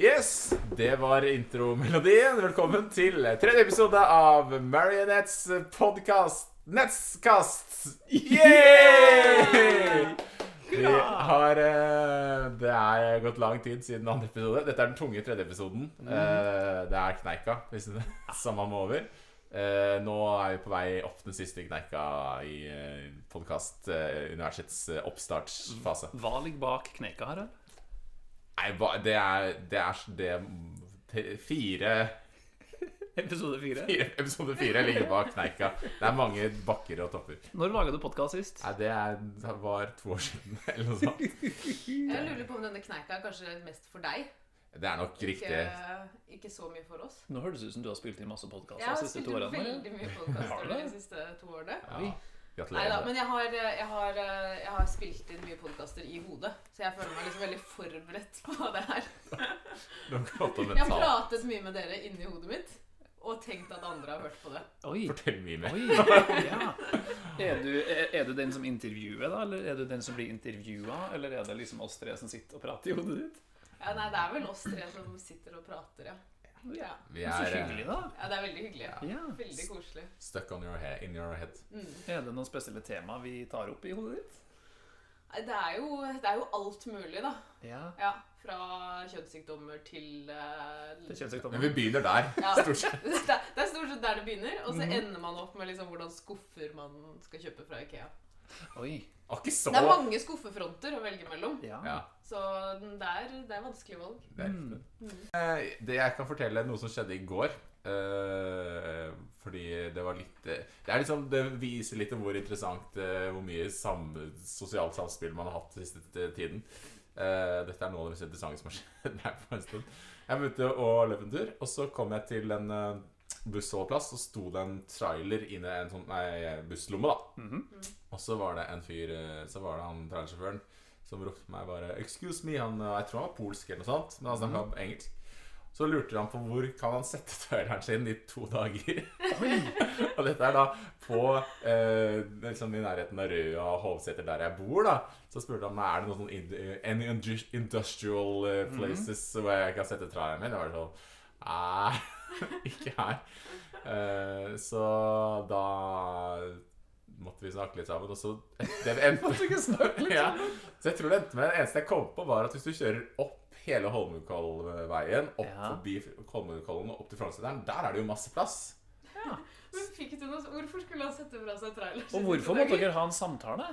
Yes, det var intromelodien. Velkommen til tredje episode av Marionettes podkast Nettskast. Yeah! Vi har eh, Det er gått lang tid siden andre episode. Dette er den tunge tredje episoden. Eh, det er kneika, hvis det samme må over. Eh, nå er vi på vei opp den siste kneika i podkastuniversets oppstartsfase. Hva ligger bak kneika her, da? Nei, hva- det er Det er det, te- fire, Episode fire. fire Episode fire ligger bak kneika. Det er mange bakker og topper. Når laga du podkast sist? Nei, det, er, det var to år siden, eller noe sånt. Jeg lurer på om denne kneika er kanskje mest for deg. Det er nok riktig. Ikke, ikke så mye for oss. Nå høres det ut som du har spilt inn masse podkaster Jeg har de siste spilt to årene. veldig mye Har podkaster du det? de siste to årene. Ja, Oi. Neida, men jeg har, jeg, har, jeg har spilt inn mye podkaster i hodet. Så jeg føler meg liksom veldig forberedt på det her. Jeg har pratet mye med dere inni hodet mitt og tenkt at andre har hørt på det. Oi. Fortell mye mer. Oi, ja. Er du, er, er du den som intervjuer, da? Eller er du den som blir intervjua? Eller er det liksom oss tre som sitter og prater i hodet ditt? Ja, nei, det er vel oss tre som sitter og prater, ja. Ja. Vi er så hyggelig, da. Ja, det er veldig hyggelig. Ja. Ja. Veldig koselig. stuck on your head, in your head. Mm. Er det noen spesielle tema vi tar opp i hodet ditt? Nei, Det er, jo, det er jo alt mulig, da. Ja. Ja, Fra kjønnssykdommer til uh, Det kjennes Men vi begynner der, Ja. stort sett. det, er, er stort sett der det begynner, og så Mhm. ender man opp med liksom hvordan skuffer man skal kjøpe fra Ikea. Oi. Var ikke så Det er mange skuffefronter å velge mellom, Ja. Ja, så det er, det er vanskelig valg. det er Mm. riktig. Eh, Det jeg kan fortelle, noe som skjedde i går. eh, fordi det var litt eh, Det er liksom, det viser litt om hvor interessant eh, Hvor mye sam, sosialt samspill man har hatt den siste t- tiden. Eh, dette er noe av det mest interessante som har skjedd meg på en stund. Jeg var ute og løp en tur, og så kom jeg til en eh, bussholdeplass, så sto det en trailer inne i en sånn nei, busslomme. da Mhm. Og så var det en fyr eh, Så var det han trailersjåføren som ropte på meg bare 'Excuse me'. Han, eh, jeg tror han var polsk eller noe sånt, men han snakka engelsk. Så lurte han på hvor kan han sette traileren sin i to dager. og dette er da på eh, liksom i nærheten av Røa og Hovseter, der jeg bor. da Så spurte han meg er det noen sånn any industrial industrial mm places hvor jeg kan sette traileren min. Jeg var sånn Nei, ikke her. Uh, så da måtte vi snakke litt sammen, og så det endte ikke snakke litt ja. Så jeg tror det endte med Det eneste jeg kom på, var at hvis du kjører opp hele Holmenkollveien, opp Ja. forbi Holmenkollen og opp til Frognerseteren, der er det jo masse plass. Men fikk du noe, Hvorfor skulle han sette fra seg traileren? Og hvorfor måtte dere ha en samtale?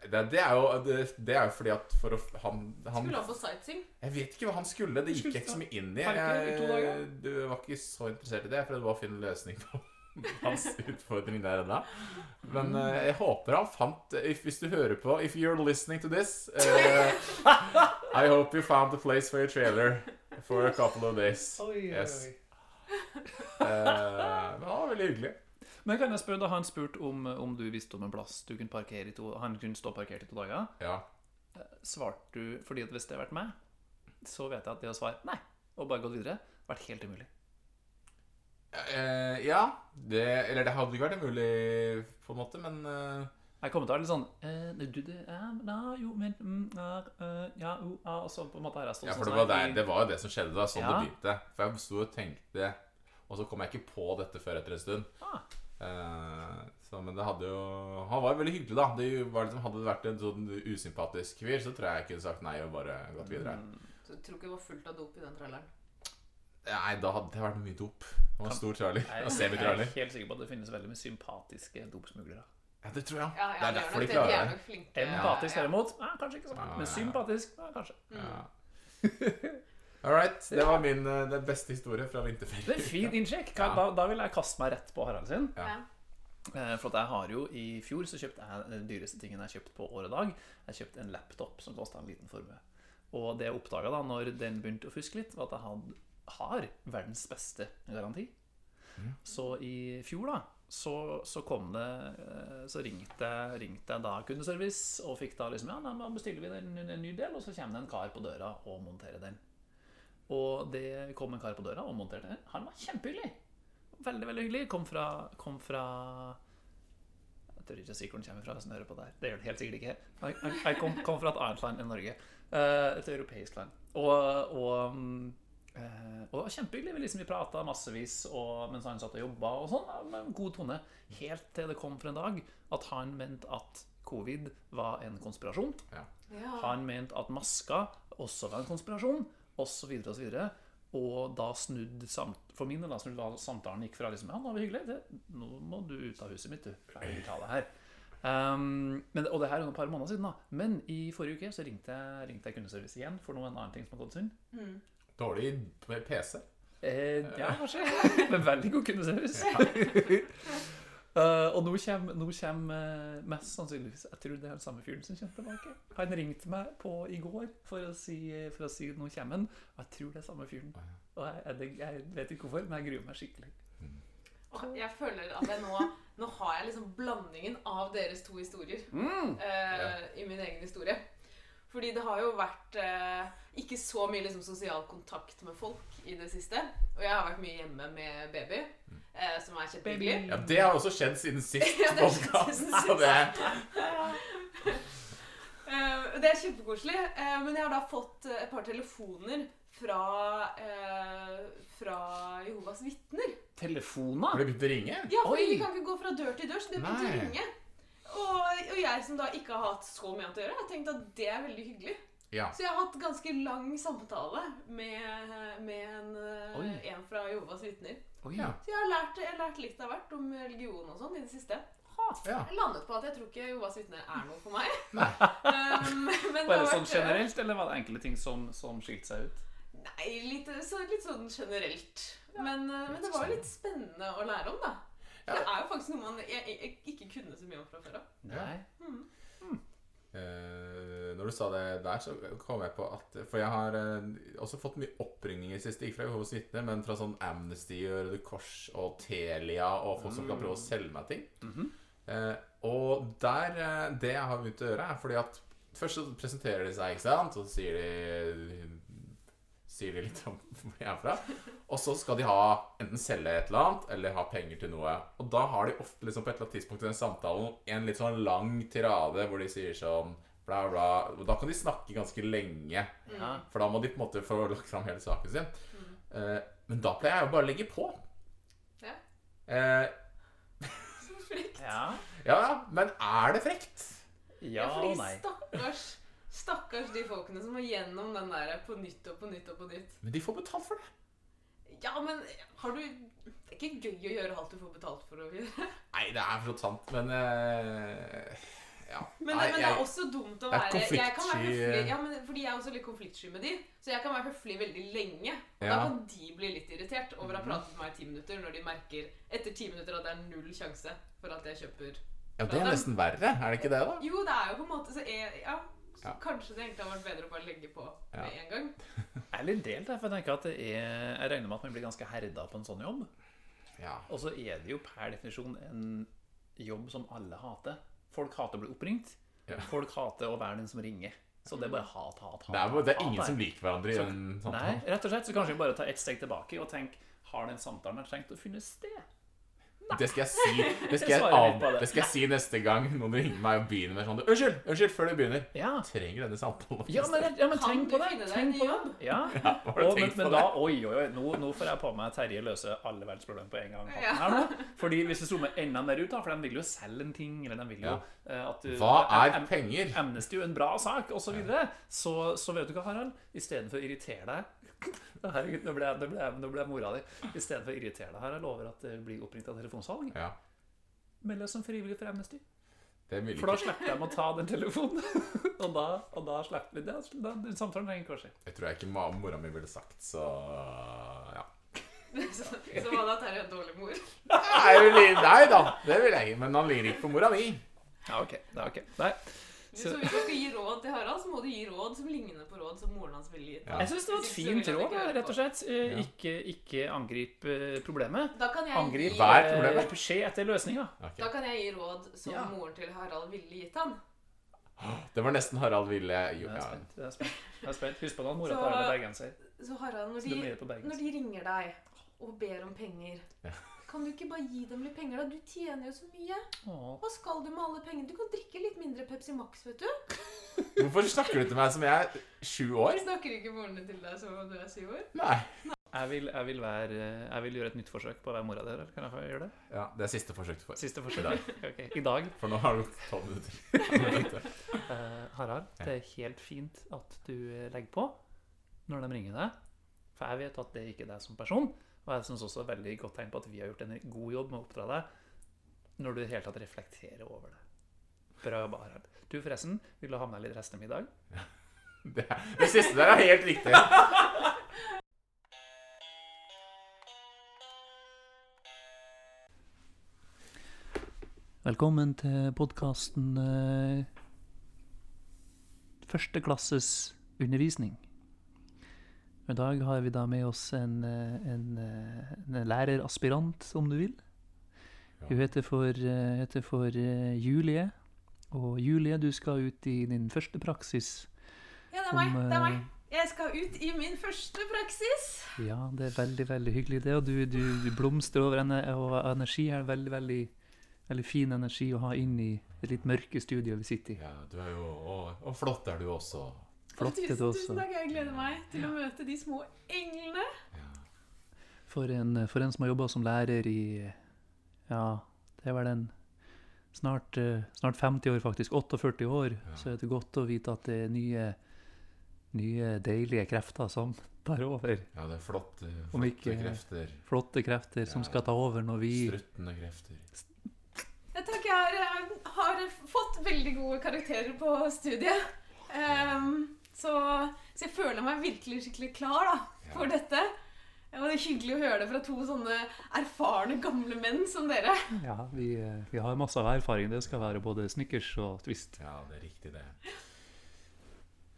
Det, det, er jo, det, det er jo fordi at for å han, han Skulle han på sightseeing? Jeg vet ikke hva han skulle. Det gikk jeg ikke så mye inn i. Jeg, du var ikke så interessert i det. Jeg prøvde bare å finne en løsning på hans utfordring der ennå. Men uh, jeg håper han fant if, Hvis du hører på If you're listening to this uh, I hope you found a place for your trailer for a couple of days. Yes. Uh, men det var veldig hyggelig. Men kan jeg spørre, da han spurte om, om du visste om en plass du kunne parkere i to Han kunne stå parkert i to dager, Ja. svarte du fordi at hvis det hadde vært meg, så vet jeg at det å svare nei og bare gått videre, hadde vært helt umulig. Eh, ja. Det, eller det hadde ikke vært mulig, på en måte, men eh, Jeg kommer til å være litt sånn eh, du, det, ja, na, jo, men mm, ja, uh, ja, jo, ja, Og så på en måte har jeg stått Ja, for sånn det var, der, det var jo det som skjedde da, sånn Ja. det begynte. For jeg sto og tenkte Og så kom jeg ikke på dette før etter en stund. Ah. Eh, så, men det hadde jo Han var jo veldig hyggelig, da. Det var liksom, hadde det vært en sånn usympatisk fyr, så tror jeg jeg kunne sagt nei og bare gått videre. Mm, Så du tror ikke det var fullt av dop i den traileren. Nei, da hadde det vært mye dop. Det var stor trailer. Jeg, jeg, jeg er helt sikker på at det finnes veldig mye sympatiske dopsmuglere. Ja, det tror jeg. Ja, det er de derfor de klarer er det. Empatisk ja, ja. derimot, ja, kanskje ikke sånn. Ja, ja, Men sympatisk, ja, kanskje. Mm. All right. Det var min det beste historie fra vinterferien. Det er fin innsjekk. Ja. Da, da vil jeg kaste meg rett på Harald sin. Ja. Eh, For at jeg har jo I fjor så kjøpte jeg den dyreste tingen jeg kjøpte på året dag. Jeg kjøpte en laptop som kosta en liten formue. Og det jeg oppdaga da når den begynte å fuske litt, var at jeg had, har verdens beste garanti. Mm. Så i fjor, da, så, så kom det eh, Så ringte, ringte jeg da kundeservice og fikk da liksom Ja, da bestiller vi en, en ny del, og så kommer det en kar på døra og monterer den. Og det kom en kar på døra og monterte den. Han var kjempehyggelig. Veldig, veldig hyggelig. Kom fra, kom fra Jeg tør ikke si hvor den kommer fra. hvis hører på der. Det gjør han helt sikkert ikke. Jeg, kom, kom fra et annet land enn Norge. Eh, et europeisk land. Og, og, eh, og det var kjempehyggelig. Vi, liksom, vi prata massevis og, mens han satt og jobba, og sånn, med god tone. Helt til det kom for en dag at han mente at covid var en konspirasjon. Ja. Han mente at maska også var en konspirasjon, osv. osv. Og da snudd samt, For min del da snudd samtalen gikk fra liksom, ja, nå var vi hyggelig til nå må du ut av huset mitt, du. Klarer ikke ta det her. Um, men, og det her er et par måneder siden, da. Men i forrige uke så ringte jeg, ringte jeg kundeservice igjen for noe en annen ting som har gått synd. Mm. Dårlig PC. Eh, ja, kanskje. Men veldig god kundeservice. Eh, og nå kommer, nå kommer eh, mest sannsynligvis Jeg tror det er den samme fyren som kommer tilbake. Han ringte meg på i går for å si, for å si nå kommer han. Og jeg tror det er samme fyren. Og jeg, jeg, jeg vet ikke hvorfor, men jeg gruer meg skikkelig. Og jeg føler at jeg nå Nå har jeg liksom blandingen av deres to historier Mm. eh, i min egen historie. Fordi det har jo vært eh, ikke så mye liksom, sosial kontakt med folk i det siste. Og jeg har vært mye hjemme med baby, eh, som er kjempehyggelig. Baby. Ja, Det har også skjedd siden sist Ja, det har skjedd podcast. siden sist. det, Eh, det er kjempekoselig. eh, men jeg har da fått eh, et par telefoner fra, eh, fra Jehovas vitner. Telefoner? har de begynt å ringe? Ja, fordi Oi. de kan ikke gå fra dør til dør, så de begynte å Nei. ringe. Og, og jeg som da ikke har hatt så mye annet å gjøre, har tenkt at det er veldig hyggelig. Ja. Så jeg har hatt ganske lang samtale med, med en, eh, en fra Jehovas vitner. Oh, Ja. Så jeg har lært, jeg har lært litt av hvert om religion og sånn i det siste. ja. Jeg landet på at jeg tror ikke Jehovas vitner er noe for meg. Um, men Var har det sånn vært- generelt, eller var det enkelte ting som, som skilte seg ut? Nei, litt, så, litt sånn generelt. Men, eh, men det var jo litt spennende å lære om, da. Ja. Det er jo faktisk noe man jeg, jeg, jeg ikke kunne så mye om fra før av. Nei. Eh, når du sa det der, så kom jeg på at For jeg har uh, også fått mye oppringninger i siste. Ikke fra Jehovas vitner, men fra sånn Amnesty og Røde Kors og Telia og folk som kan prøve å selge meg ting. -hmm. Uh, og der Det jeg har begynt å gjøre, er fordi at først så presenterer de seg, ikke sant, og så sier de Sier de litt om hvor de er fra. Og så skal de ha enten selge et eller annet eller ha penger til noe. Og da har de ofte liksom på et eller annet tidspunkt i den samtalen en litt sånn lang tirade hvor de sier sånn bla, bla. Og da kan de snakke ganske lenge. Ja. For da må de på en måte få lagt fram hele saken sin. Eh, men da pleier jeg jo bare å legge på. Ja. Eh, Så frekt. Ja. ja, men er det frekt? Ja fordi og nei. stakkars, stakkars de folkene som må gjennom den der på nytt og på nytt og på nytt. Men de får betalt for det. Ja, men har du Det er ikke gøy å gjøre alt du får betalt for å gjøre. Nei, det er for sant, men uh, Ja. Men, Nei, men det jeg- er også dumt å være jeg kan være høflig, ja, men Fordi jeg er også litt konfliktsky med de, så jeg kan være høflig veldig lenge. Og da kan de bli litt irritert over å ha pratet med meg i ti minutter, når de merker etter ti minutter at det er null sjanse for at jeg kjøper Ja, det er nesten verre. Er det ikke det, da? Jo, det er jo på en måte så jeg, ja, så Ja. Kanskje det egentlig har vært bedre å bare legge på Ja. en gang. Jeg er litt delt, for jeg tenker at det er Jeg regner med at man blir ganske herda på en sånn jobb. Ja. Og så er det jo per definisjon en jobb som alle hater. Folk hater å bli oppringt. Ja. Folk hater å være den som ringer. Så det er bare hat, hat, hat. Det er, det er hat, ingen hat. som liker hverandre i Så- den Nei, rett og slett så kanskje vi bare tar ett steg tilbake og tenker Har den samtalen trengt å finne sted? Det skal jeg si Det skal jeg, av, det. skal jeg si neste gang noen ringer meg og begynner med sånn Unnskyld! Unnskyld, før du begynner. Ja. Trenger denne samtalen. Ja, men, ja, men tenk på det. Tenk på det. Ja. Ja, Og, men, men da, oi, oi, oi, nå, nå får jeg på meg Terje løse alle verdens problemer på en gang. Ja. Her nå. Fordi hvis du zoomer enda mer ut, da, for de vil jo selge en ting, eller de vil jo Ja. eh, at du Hva er penger? Emnes det jo en bra sak, osv. Så, videre. så Så vet du hva, Harald? Istedenfor å irritere deg Herregud, nå ble jeg, nå ble jeg, nå ble jeg mora di. Istedenfor å irritere deg, her. Jeg lover at det blir oppringt av telefonsalg, Ja, meld deg som frivillig for Amnesty. For da slipper de å ta den telefonen. og da, og da slipper vi det. Da, den samtalen trenger ikke å skje. Jeg tror jeg ikke mora mi ville sagt, så ja. så, så var det at Terje er en dårlig mor. Nei, vil- nei da, det vil jeg ikke. Men han ligner ikke på mora mi. Ja, ok. Det er ok. Nei. Så hvis du skal gi råd til Harald, så må du gi råd som ligner på råd som moren hans ville gitt. Ja. Jeg syns det var et så fint råd, rett og slett. Eh, Ikke, ikke angrip eh, problemet. Da kan jeg Angrip hver er problemet? Se etter løsninga. Okay. da kan jeg gi råd som Ja. moren til Harald ville gitt han. Det var nesten Harald ville Jeg er spent. Jeg er spent. Jeg er spent. Husk på at mora til Harald med bergenser. Så Harald, når Så de, når de ringer deg og ber om penger, Ja. Kan du ikke bare gi dem litt penger, da? Du tjener jo så mye. Åh. Hva skal du med alle pengene? Du kan drikke litt mindre Pepsi Max, vet du. Hvorfor snakker du til meg som jeg er sju år? Snakker ikke moren din til deg som om du er syv år? Nei. Jeg vil, jeg, vil være, jeg vil gjøre et nytt forsøk på å være mora di. Kan jeg få gjøre det? Ja, Det er siste forsøk du får. Siste forsøk. Ok, I dag. For nå har du tolv minutter. Eh, Harald, det er helt fint at du legger på når de ringer deg. For jeg vet at det er ikke er deg som person. Og jeg syns også det er veldig godt tegn på at vi har gjort en god jobb med å oppdra deg når du i det hele tatt reflekterer over det. Bra jobba, Harald. Du forresten, vil du ha med deg litt restemiddag? Det, det siste der er helt riktig. Velkommen til podkasten eh, Førsteklasses undervisning. I dag har vi da med oss en, eh, en, eh, en læreraspirant, om du vil. Hun heter for, eh, heter for Julie. Og Julie, du skal ut i din første praksis. Ja, det er meg. Om, Det er meg. Jeg skal ut i min første praksis. Ja, det er veldig, veldig hyggelig det. Og du, du, du blomstrer over henne, og energi er veldig, veldig, veldig fin energi å ha inn i det litt mørke studioet vi sitter i. Ja, du er jo Og, og flott er du også. Flott tusen, det også. tusen takk. Jeg gleder meg til å møte de små englene. Ja. For en, for en som har jobba som lærer i Ja, det er vel en snart, snart 50 år, faktisk. 48 år. Ja. Så er det godt å vite at det er nye, nye deilige krefter som tar over. ja, det er flotte, flotte ikke- krefter. Flotte krefter som skal ta over når vi Struttende krefter. Jeg takk, jeg har, har fått veldig gode karakterer på studiet. Ehm, så, så jeg føler meg virkelig skikkelig klar da, for Ja. dette. Og det er hyggelig å høre det fra to sånne erfarne gamle menn som dere. Ja, vi, eh, vi har masse av erfaring. Det skal være både Snickers og Twist. Ja, det er riktig, det.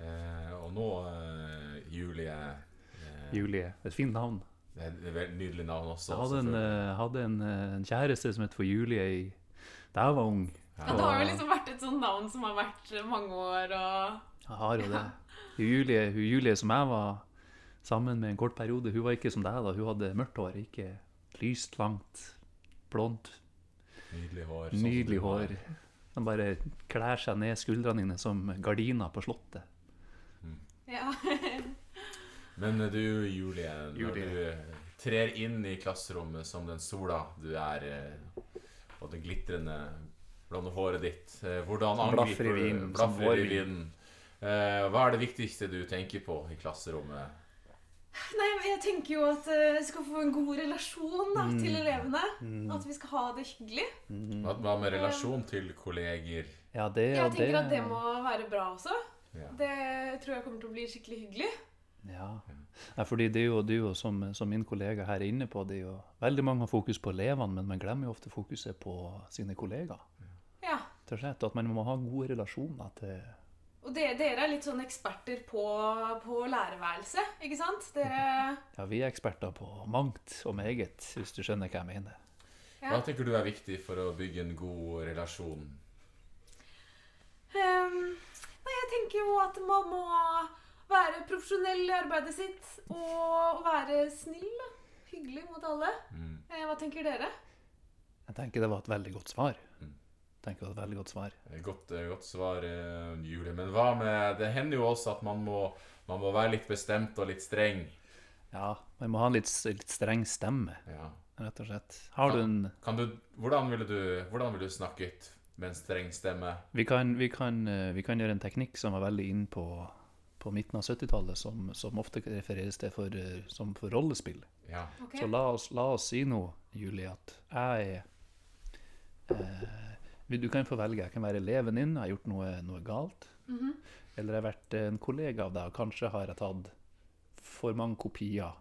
Eh, og nå, eh, Julie eh, Julie. Et fint navn. Det er et veldig nydelig navn også. Jeg hadde en, eh, hadde en, eh, en kjæreste som het for Julie i, da jeg var ung. Ja, det har jo liksom vært et sånt navn som har vært mange år, og Jeg har jo det. Hun Julie, hun Julie som jeg var sammen med en kort periode, hun var ikke som deg da. Hun hadde mørkt hår, ikke lyst, langt, blondt, Nydelig hår. sånn nydelig hår. De bare klær seg ned skuldrene dine som gardiner på slottet. ja. Men du, Julie, når Julie. du eh, trer inn i klasserommet som den sola du er, eh, og det glitrende blonde håret ditt, eh, hvordan angriper du blaffer i vårvind. Eh, Hva er det viktigste du tenker på i klasserommet? Nei, jeg tenker jo at vi jeg skal få en god relasjon da, til elevene. At vi skal ha det hyggelig. Hva, hva med relasjon til kolleger? Ja, det Jeg tenker det. at det må være bra også. Ja. Det tror jeg kommer til å bli skikkelig hyggelig. Ja. Nei, fordi det er jo, det er jo som, som min kollega her er inne på, det er jo veldig mange har fokus på elevene, men man glemmer jo ofte fokuset på sine kollegaer. Ja. Rett slett, At man må ha gode relasjoner til Og dere, dere er litt sånn eksperter på, på lærerværelse, ikke sant? Dere Ja, vi er eksperter på mangt og meget, hvis du skjønner hva jeg mener. Hva tenker du er viktig for å bygge en god relasjon? Um, Nei, jeg tenker jo at man må være profesjonell i arbeidet sitt og være snill. og Hyggelig mot alle. Mm. Eh, Hva tenker dere? Jeg tenker det var et veldig godt svar. Mm. Jeg er et veldig godt svar. Godt, eh, godt svar, eh, Julie. Men hva med Det hender jo også at man må, man må være litt bestemt og litt streng. Ja, man må ha en litt, litt streng stemme, Ja. rett og slett. Har du en Kan du, hvordan ville du, hvordan ville du snakket med en streng stemme? Vi kan, vi kan, eh, vi kan gjøre en teknikk som var veldig inn på, på midten av 70-tallet, som, som ofte refereres til for, som for rollespill. Ja. Okay. Så la oss, la oss si nå, Julie, at jeg er eh, Du kan få velge. Jeg kan være eleven din, jeg har gjort noe, noe galt. Mhm. Eller jeg har vært en kollega av deg, og kanskje har jeg tatt for mange kopier.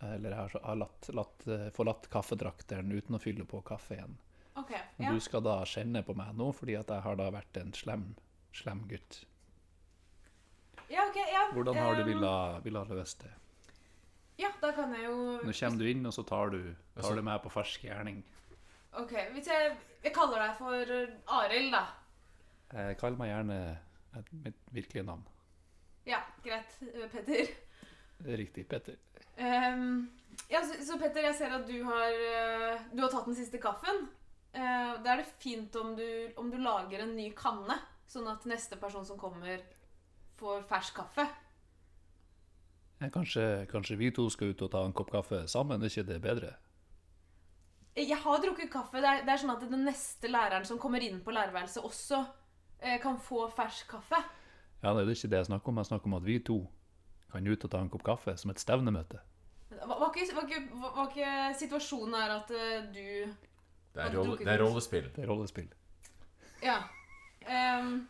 Eller jeg har, så- har latt, latt, eh, forlatt kaffedrakteren uten å fylle på kaffe igjen. Ja. Du skal da kjenne på meg nå fordi at jeg har da vært en slem, slem gutt. ja, ok, ja. Hvordan har du villet, villet løst det? Ja, da kan jeg jo Nå kommer du inn, og så tar du, Altså- tar du meg på fersk gjerning. Ok, hvis jeg, jeg kaller deg for eh, Arild, da. Eh, Kall meg gjerne et, mitt virkelige navn. Ja, greit, eh, Petter. Er riktig, Petter. Um, ja, så, så Petter, jeg ser at du har, eh, du har tatt den siste kaffen. Uh, da er det fint om du, om du lager en ny kanne, sånn at neste person som kommer, får fersk kaffe. Kanskje, kanskje vi to skal ut og ta en kopp kaffe sammen? Er ikke det bedre? Jeg har drukket kaffe. Det er, det er sånn at den neste læreren som kommer inn på lærerværelset, også eh, kan få fersk kaffe. Ja, Det er ikke det jeg snakker om. Jeg snakker om at vi to kan ut og ta en kopp kaffe som et stevnemøte. Var, var, ikke, var, ikke, var, var ikke situasjonen her at uh, du Det er, rolle, det er rollespill. Det er rollespill. Ja. Um,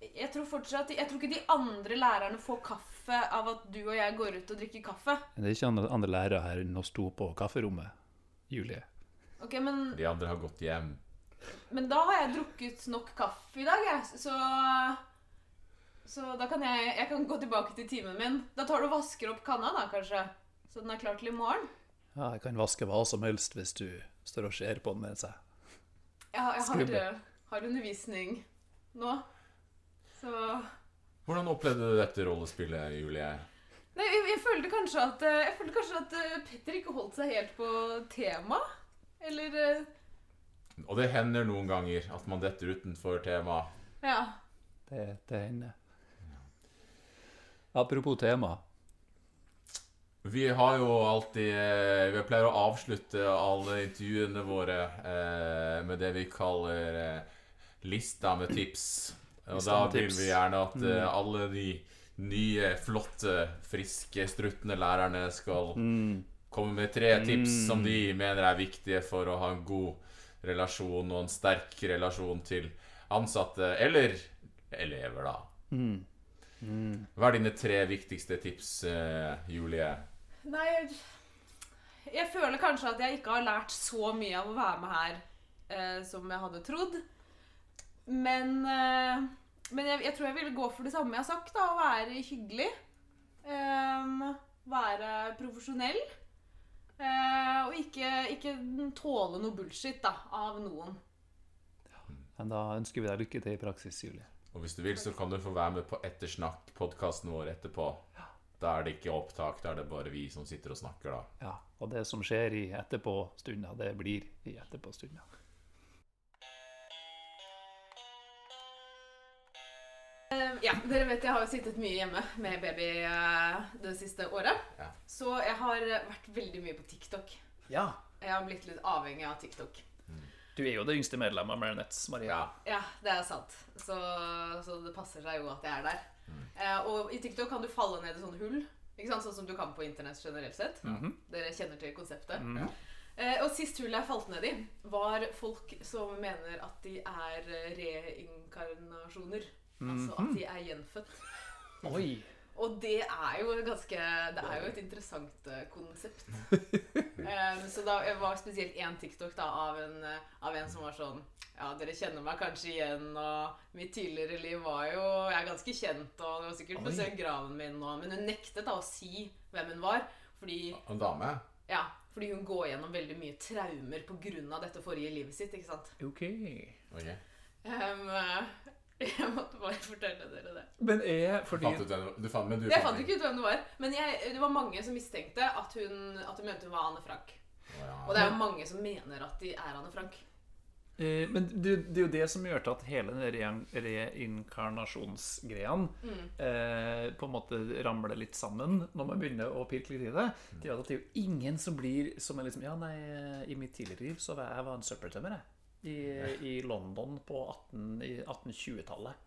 jeg tror fortsatt Jeg tror ikke de andre lærerne får kaffe av at du og jeg går ut og drikker kaffe. Det er ikke andre, andre lærere her enn oss to på kafferommet. Julie. Ok, men, De andre har gått hjem. men da har jeg drukket nok kaffe i dag, jeg. Så Så da kan jeg Jeg kan gå tilbake til timen min. Da tar du og vasker opp kanna, da, kanskje? Så den er klar til i morgen? Ja, jeg kan vaske hva som helst hvis du står og ser på den med seg. Jeg, har- jeg har, Skrubbe. eh, har undervisning nå. Så Hvordan opplevde du dette rollespillet, Julie? Nei, jeg, jeg følte kanskje at eh, Jeg følte kanskje at eh, Petter ikke holdt seg helt på tema. Eller eh, Og det hender noen ganger at man detter utenfor tema. Ja. Det, det hender. Apropos tema. Vi har jo alltid Vi pleier å avslutte alle intervjuene våre eh, med det vi kaller eh, lista med tips. Og da vil vi gjerne at eh, Mm. alle de nye, flotte, friske, struttende lærerne skal Mm. komme med tre tips Mm. som de mener er viktige for å ha en god relasjon og en sterk relasjon til ansatte eller elever, da. Mm. Mm. Hva er dine tre viktigste tips, eh, Julie? Nei jeg, jeg føler kanskje at jeg ikke har lært så mye av å være med her eh, som jeg hadde trodd. Men, eh, men jeg, jeg tror jeg ville gå for det samme jeg har sagt, da. Å være hyggelig. Um, være profesjonell. Uh, og ikke, ikke tåle noe bullshit da, av noen. Men da ønsker vi deg lykke til i praksis, Julie. Og hvis du vil, så kan du få være med på Ettersnakk-podkasten vår etterpå. Da er det ikke opptak, da er det bare vi som sitter og snakker, da. Ja, Og det som skjer i etterpåstunda, det blir i etterpåstunda. Ja, dere vet jeg har jo sittet mye hjemme med baby eh, det siste året. Ja. Så jeg har vært veldig mye på TikTok. Ja. Jeg har blitt litt avhengig av TikTok. Du er jo det yngste medlemmet av Marionettes, Maria. Ja. Ja, det er sant. Så, så det passer seg jo at jeg er der. Eh, og i TikTok kan du falle ned i sånne hull. Ikke sant? Sånn som du kan på internett generelt sett. Mhm. Dere kjenner til konseptet. Mhm. Eh, og sist hull jeg falt ned i, var folk som mener at de er reinkarnasjoner. Altså at de er gjenfødt. Oi. Og det er jo ganske Det er jo et interessant eh, konsept. um, så da det var spesielt én TikTok da av en, av en som var sånn Ja, dere kjenner meg kanskje igjen, og mitt tidligere liv var jo Jeg er ganske kjent, og du har sikkert besøkt graven min, og Men hun nektet da å si hvem hun var, fordi En dame? Ja, fordi hun går gjennom veldig mye traumer pga. dette forrige livet sitt, ikke sant. Ok. Ok. Um, jeg måtte bare fortelle dere det. Men er fordi fant ut du fant, men du Jeg fant ikke ut hvem det var, men jeg, det var mange som mistenkte at hun, at hun mente hun var Anne Frank. Ja. Og det er jo mange som mener at de er Anne Frank. eh, Men det, det er jo det som gjør til at hele den reinkarnasjonsgreia Mm. eh, på en måte ramler litt sammen når man begynner å pirke litt i det. At det er jo ingen som blir som er liksom Ja, nei, i mitt tidligere liv så var jeg var en søppeltømmer, jeg. I, I London på 1820-tallet.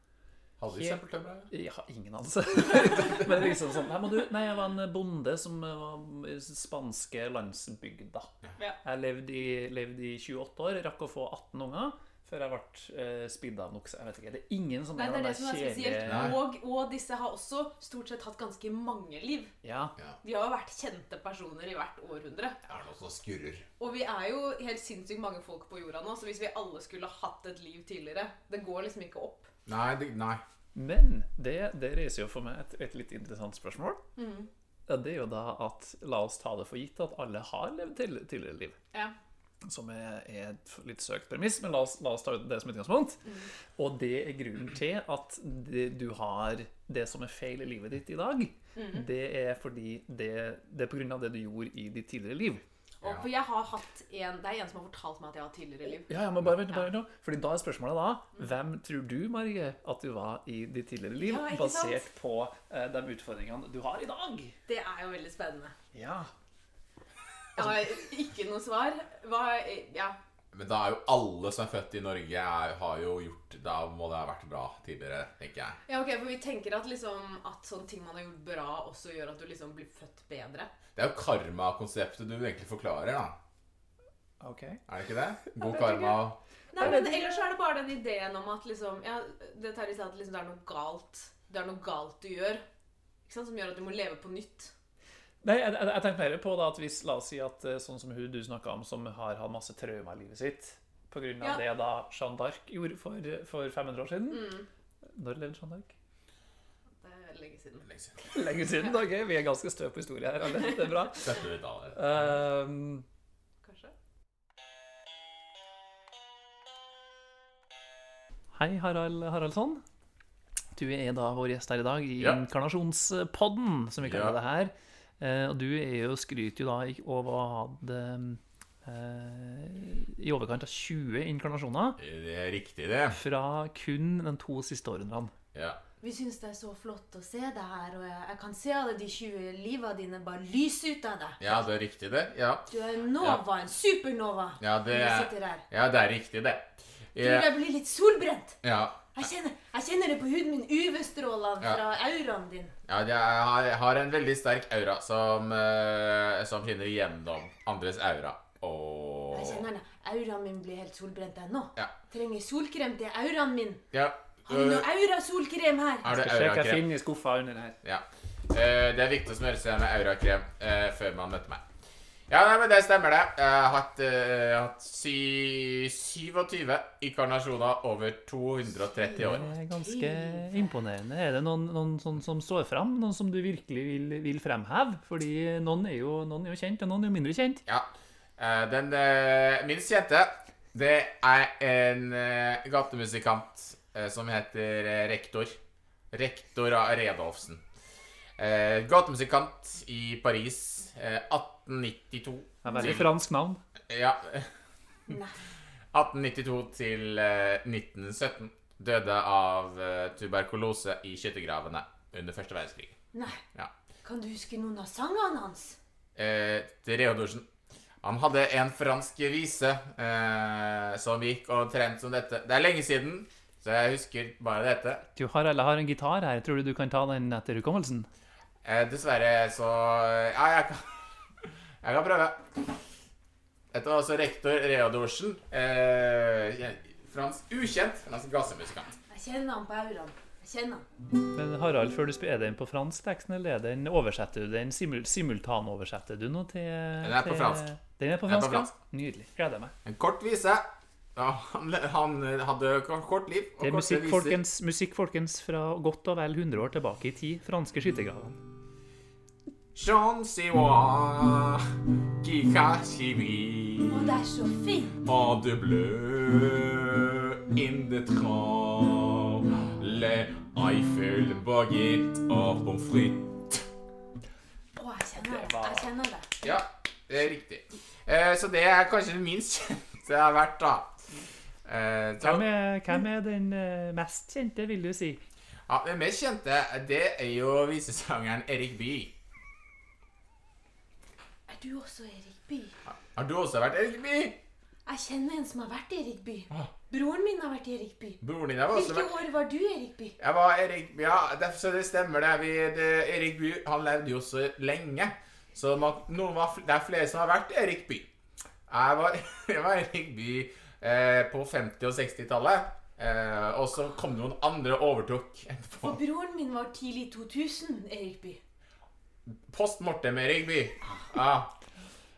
Hadde de søppeltømmer? Ja, ingen anelse. Men det er liksom sånn Nei, men du, nei, jeg var en bonde som var i spanske landsbygda. Ja. Jeg levde i, levde i 28 år, rakk å få 18 unger før jeg ble eh, spidd av noe. Jeg vet ikke, Det er ingen som Nei, det er det som er spesielt. Og, og disse har også stort sett hatt ganske mange liv. Ja. Ja. De har jo vært kjente personer i hvert århundre. Det er noe som skurrer. Og vi er jo helt sinnssykt mange folk på jorda nå, så hvis vi alle skulle hatt et liv tidligere Det går liksom ikke opp. Nei, det, nei. Men det, det reiser jo for meg et, et litt interessant spørsmål. Mm. Det er jo da at La oss ta det for gitt at alle har levd til, tidligere liv. Ja. Som er, et litt søkt premiss, men la oss, la oss ta det som utgangspunkt. Og det er grunnen til at det, du har det som er feil i livet ditt i dag. Det er fordi det, det er på grunn av det du gjorde i ditt tidligere liv. Og for jeg har hatt en Det er en som har fortalt meg at jeg har tidligere liv. Ja, ja, men bare vent, bare vent nå. Fordi da er spørsmålet da Hvem tror du, Marie, at du var i ditt tidligere liv? Ja, basert på eh, de utfordringene du har i dag. Det er jo veldig spennende. Ja. Jeg har ikke noe svar. Hva Ja. Men da er jo alle som er født i Norge, er, har jo gjort Da må det ha vært bra tidligere, tenker jeg. ja, ok, For vi tenker at liksom At sånne ting man har gjort bra, også gjør at du liksom blir født bedre. Det er jo karma-konseptet du egentlig forklarer, da. Ok. Er det ikke det? God karma. Nei, men Ellers er det bare den ideen om at liksom Ja, det Terje sa at liksom det er noe galt Det er noe galt du gjør. Ikke sant? Som gjør at du må leve på nytt. Nei, jeg, jeg, jeg tenkte mer på da at hvis, La oss si at eh, sånn som hun du snakka om, som har hatt masse traumer i livet sitt på grunn av Ja. det da Jeanne d'Arc gjorde for, for 500 år siden Mm. Når levde Jeanne d'Arc? Det er lenge siden. Lenge siden. Lenge siden. ok, Vi er ganske stø på historie her. alle. Det er bra. 1700-tallet. Ehm, Kanskje? Hei, Harald Haraldsson. Du er da vår gjest her i dag i Ja. Inkarnasjonspodden, som vi kaller Ja. det her. Eh, og du er jo skryter jo da over å ha hatt eh, i overkant av 20 inkarnasjoner Det er riktig, det. fra kun de to siste årene. Ja. Vi syns det er så flott å se det her, og jeg, jeg kan se alle de 20 livene dine bare lyse ut av deg. ja, det er riktig, det. Ja, Du er en nova, en supernova. ja, det, er, ja det er riktig, det. Tror Ja, jeg blir litt solbrent. ja. Jeg kjenner, jeg kjenner det på huden min, UV-strålene Ja. fra auraen din. Ja, jeg har, jeg har en veldig sterk aura som, uh, som skinner gjennom andres aura. Og Jeg kjenner det. Auraen min blir helt solbrent ennå. Ja. Trenger solkrem til auraen min. Ja. Har du noe øh, aura-solkrem her? Har du Skal sjekke jeg aurakrem? finner i skuffa under her. Ja. Uh, det er viktig å smøre seg med aurakrem uh, før man møter meg. Ja, nei, men det stemmer det. Jeg har hatt, eh, hatt sy 27 inkarnasjoner over 230 år. Det er ganske imponerende. Er det noen, noen sånn som står fram? Noen som du virkelig vil, vil fremheve? Fordi noen er, jo, noen er jo kjent, og noen er jo mindre kjent. Ja. Eh, den eh, minst kjente, det er en gatemusikant som heter Rektor. Rektor Redolfsen. Gatemusikant i Paris. Eh, 1892 Det er veldig fransk navn. Ja. Nei. 1892 til eh, 1917. Døde av eh, tuberkulose i skyttergravene under første verdenskrig. Nei. Ja. Kan du huske noen av sangene hans? Eh, til Reodorsen. Han hadde en fransk vise eh, som gikk omtrent som dette. Det er lenge siden, så jeg husker bare dette. Du har, eller har en gitar her. Tror du du kan ta den etter hukommelsen? Eh, dessverre så Ja, jeg kan, jeg kan prøve. Dette var altså rektor Reodorsen. Eh, fransk ukjent fransk gassemusikant. Jeg kjenner han på auraen. Jeg kjenner han. Men Harald, før du spiller, er den på fransk teksten, eller er den oversetter du den simul simultanoversetter du noe til Den er på fransk. Den er på fransk, er på fransk, ja. Nydelig. Gleder meg. En kort vise. Ja, han, han hadde kort liv. Og Det er musikk, folkens, musikk, folkens, fra godt og vel 100 år tilbake i tid. Franske skyttergraver. Jean Siwa, qui cache brille. Å, det er så fint. En de bleu, in the tram, les Eiffel, baguette og pommes frites. Å, jeg kjenner det. var- Jeg kjenner det. Ja, det er riktig. Eh, så det er kanskje det minst kjente jeg har vært, da. Eh, så, Hvem er, hvem er den eh, mest kjente, vil du si? ja, Den mest kjente, det er jo visesangeren Erik Bye. Du også Erik By? Har du også vært Erik By? Jeg kjenner en som har vært Erik By. Ah. Broren min har vært Erik By. Broren din har også Hvilke vært år var du Erik By? Jeg var Erik Ja, det, så det stemmer det. Vi, det Erik By han levde jo så lenge. Så man, var, det er flere som har vært Erik By. Jeg var, jeg var Erik By eh, på 50- og 60-tallet. Eh, og så kom noen andre og overtok etterpå. For broren min var tidlig 2000 Erik Bye. Post mortem Erik By. Ja.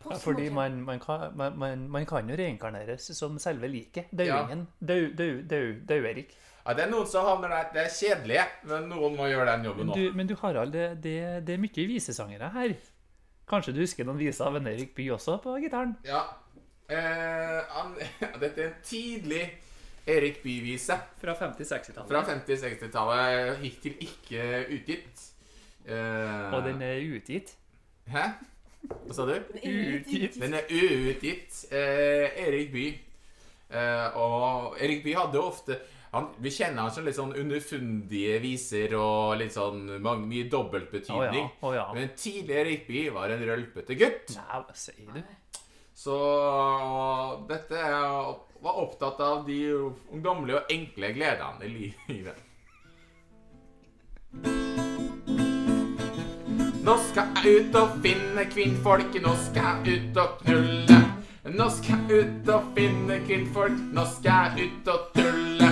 Ja, fordi man, man, kan, man, man, man kan jo reinkarneres som selve liket. Daudingen. Ja. dau, dau, Dau-Erik. ja, det er noen som havner der. Det er kjedelige, men noen må gjøre den jobben Men men du Harald, det, det, det er mye visesangere her. Kanskje du husker noen viser av en Erik Bye også på gitaren? Ja. Eh, han, dette er en tidlig Erik Bye-vise Fra 50-60-tallet. fra 50-60-tallet. Hittil ikke utgitt. Eh, Og den er utgitt. Hæ? Hva sa du? Utgitt. Den er utgitt. Uh, Erik Bye. Uh, og Erik Bye hadde ofte han, Vi kjenner han som litt sånn underfundige viser og litt sånn mange, mye Å ja. dobbeltbetydning. Ja. Men tidlig Erik Bye var en rølpete gutt. Nei, hva sier du? Så dette er, var opptatt av de ungdommelige og enkle gledene i livet. Nå skal jeg ut og finne kvinnfolk, nå skal jeg ut og knulle. Nå skal jeg ut og finne kvinnfolk, nå skal jeg ut og tulle.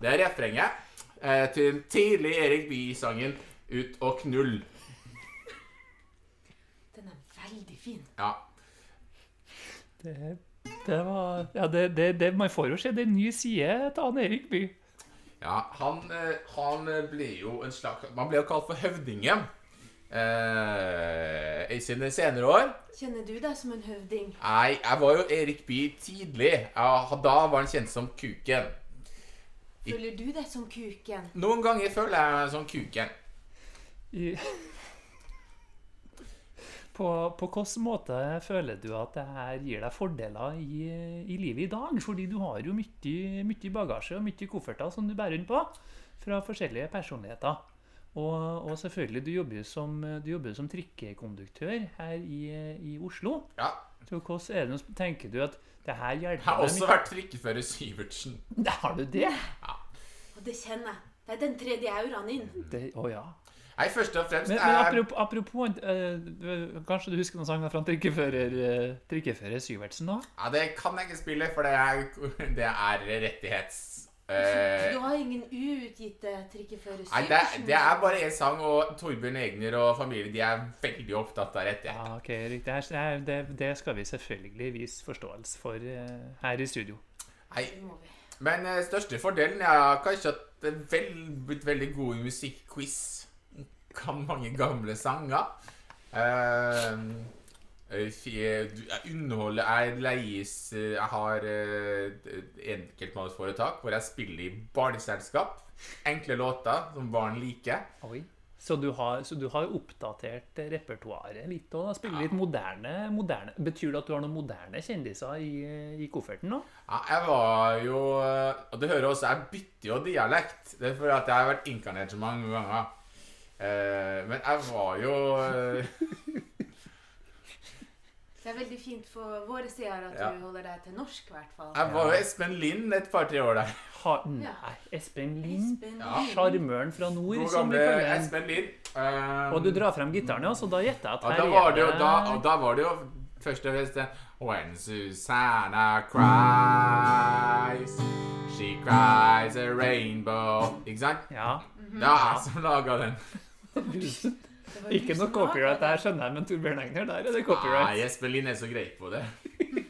Det er refrenget eh, til den tidlige Erik Bye-sangen 'Ut og knull'. Den er veldig fin. Ja. Det, det var Ja, det, det, det, man får jo se det er en ny side til han Erik Bye. Ja, han, eh, han ble jo en slags Man ble jo kalt for høvdingen eh, i sine senere år. Kjenner du deg som en høvding? Nei, jeg var jo Erik Bye tidlig. Ja, da var han kjent som Kuken. Føler du deg som kuken? Noen ganger føler jeg meg som Kuken. I, på, på hvilken måte føler du at det her gir deg fordeler i, i livet i dag? Fordi du har jo mye, mye bagasje og mye kofferter som du bærer rundt på fra forskjellige personligheter. Og, og selvfølgelig, du jobber som, du jobber som trikkekonduktør her i, i Oslo. Ja. Så hvordan er det, nå tenker du at det her hjelper Jeg har også vært trikkefører Syvertsen. Har du det? Ja. Og det kjenner jeg. Det er den tredje auraen inn. det å ja. Nei, først og fremst Men, men apropos, apropos eh, Kanskje du husker noen sanger fra trikkefører, eh, trikkefører Syvertsen da? Ja, det kan jeg ikke spille, for det er, det er rettighets... eh, Du har ingen uutgitte trikkefører Nei, det, det er bare én sang, og Torbjørn Egner og familie de er veldig opptatt av rettigheter. Ja, okay, riktig. Det, det skal vi selvfølgelig vise forståelse for eh, her i studio. Nei. Men eh, største fordelen er kanskje at det er blitt veldig god musikkquiz. Kan mange gamle sanger. Du- jeg underholder Jeg leies eh, Jeg har enkeltmannsforetak hvor jeg spiller i barneselskap. Enkle låter som barn liker. Oi. Så du har, så du har oppdatert eh, repertoaret litt og spiller litt moderne, moderne. Betyr det at du har noen moderne kjendiser i, eh, i kofferten nå? Ja, jeg var jo eh, Og du hører også, jeg bytter jo dialekt. Det er fordi at jeg har vært inkarnert så mange ganger. Eh, men jeg var jo eh, Det er veldig fint for våre seere at Ja. du holder deg til norsk, i hvert fall. Jeg var jo Espen Lind et par-tre år der. Ha, nei, Espen Lind. Espen Ja. Sjarmøren fra nord, God som vi gamle kaller den. Espen Lind. Um, Og du drar frem gitaren, ja, så da gjetter jeg at her her da var det jo da, og da var det jo først og fremst det When Susanna cries She cries a rainbow Ikke sant? Ja. Det er jeg som laga den. Ikke noe copyright der, skjønner jeg, men Torbjørn Egner, der er det copyright. Nei, Jesper Lind er så grei på det.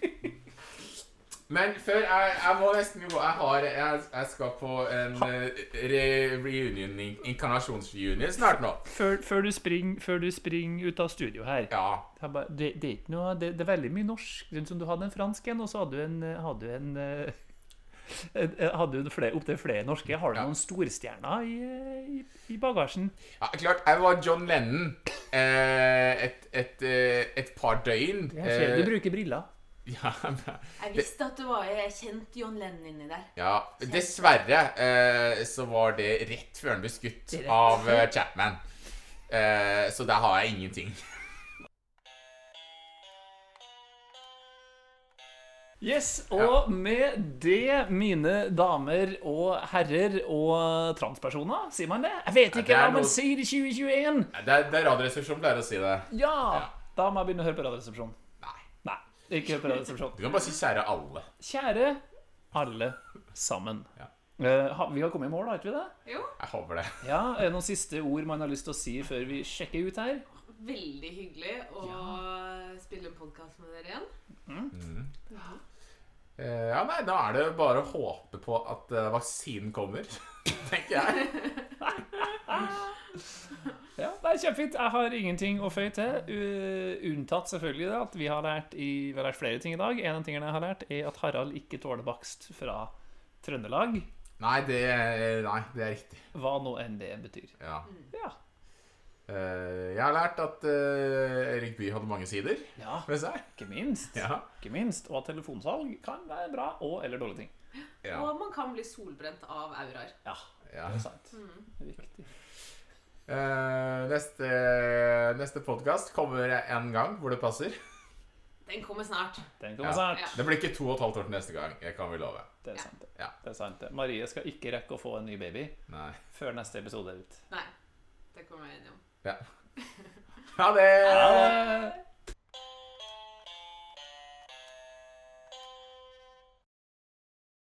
Men før jeg, jeg må nesten gå Jeg, har, jeg, jeg skal på en eh, re, reunion, inkarnasjonsreunion snart nå. Før, før, du springer, før du springer ut av studio her Ja. Det det, er ikke noe det, det er veldig mye norsk. Sånn som du hadde en fransk en, og så hadde du en, hadde du en eh, eh, hadde du flere, opptil flere norske. Har du Ja. noen storstjerner i, i, i bagasjen? ja, klart. Jeg var John Lennon eh, et, et, eh, et par døgn. Jeg ser Eh, du bruker briller. ja, men- Jeg visste at det var Jeg kjente John Lennon inni der. ja, dessverre eh, så var det rett før han ble skutt av eh, Chapman. Eh, så der har jeg ingenting. Yes, og med det, mine damer og herrer og transpersoner, sier man det? Jeg vet ikke hva man noe- sier i 2021. Det er, det er Radioresepsjonen pleier å si det. Ja! Ja. Da må jeg begynne å høre på Radioresepsjonen. Nei. Nei, ikke høre på Radioresepsjonen. Du kan bare si kjære alle. Kjære alle sammen. Ja. Uh, vi har kommet i mål, har ikke vi det? Jo, Jeg håper det. Ja, Er det noen siste ord man har lyst til å si før vi sjekker ut her? veldig hyggelig å spille en podkast med dere igjen. Eh, ja, nei, Da er det bare å håpe på at eh, vaksinen kommer, tenker jeg. Ja, det er kjempefint. Jeg har ingenting å føye til. unntatt selvfølgelig det at vi har lært, i, vi har lært flere ting i dag. En av tingene jeg har lært, er at Harald ikke tåler bakst fra Trøndelag. Nei, det nei, det er riktig. Hva nå enn det betyr. Ja. Ja. Eh, jeg har lært at eh, Erik Bye hadde mange sider ja. ved seg. Ikke minst. Ja. Ikke minst. Og at telefonsalg kan være bra og eller dårlig ting. Ja. Og man kan bli solbrent av auraer. Ja, ja. det er sant. Mm. Riktig. Uh, neste neste podkast kommer en gang hvor det passer. Den kommer snart. Den kommer Ja. snart. Ja. Det blir ikke to og et halvt år til neste gang. Jeg kan vi love. Det er Ja. sant. Ja. Det er sant. Marie skal ikke rekke å få en ny baby Nei. før neste episode er ut. Nei. Det kommer jeg enig om. Ja. Ha det! Ha det.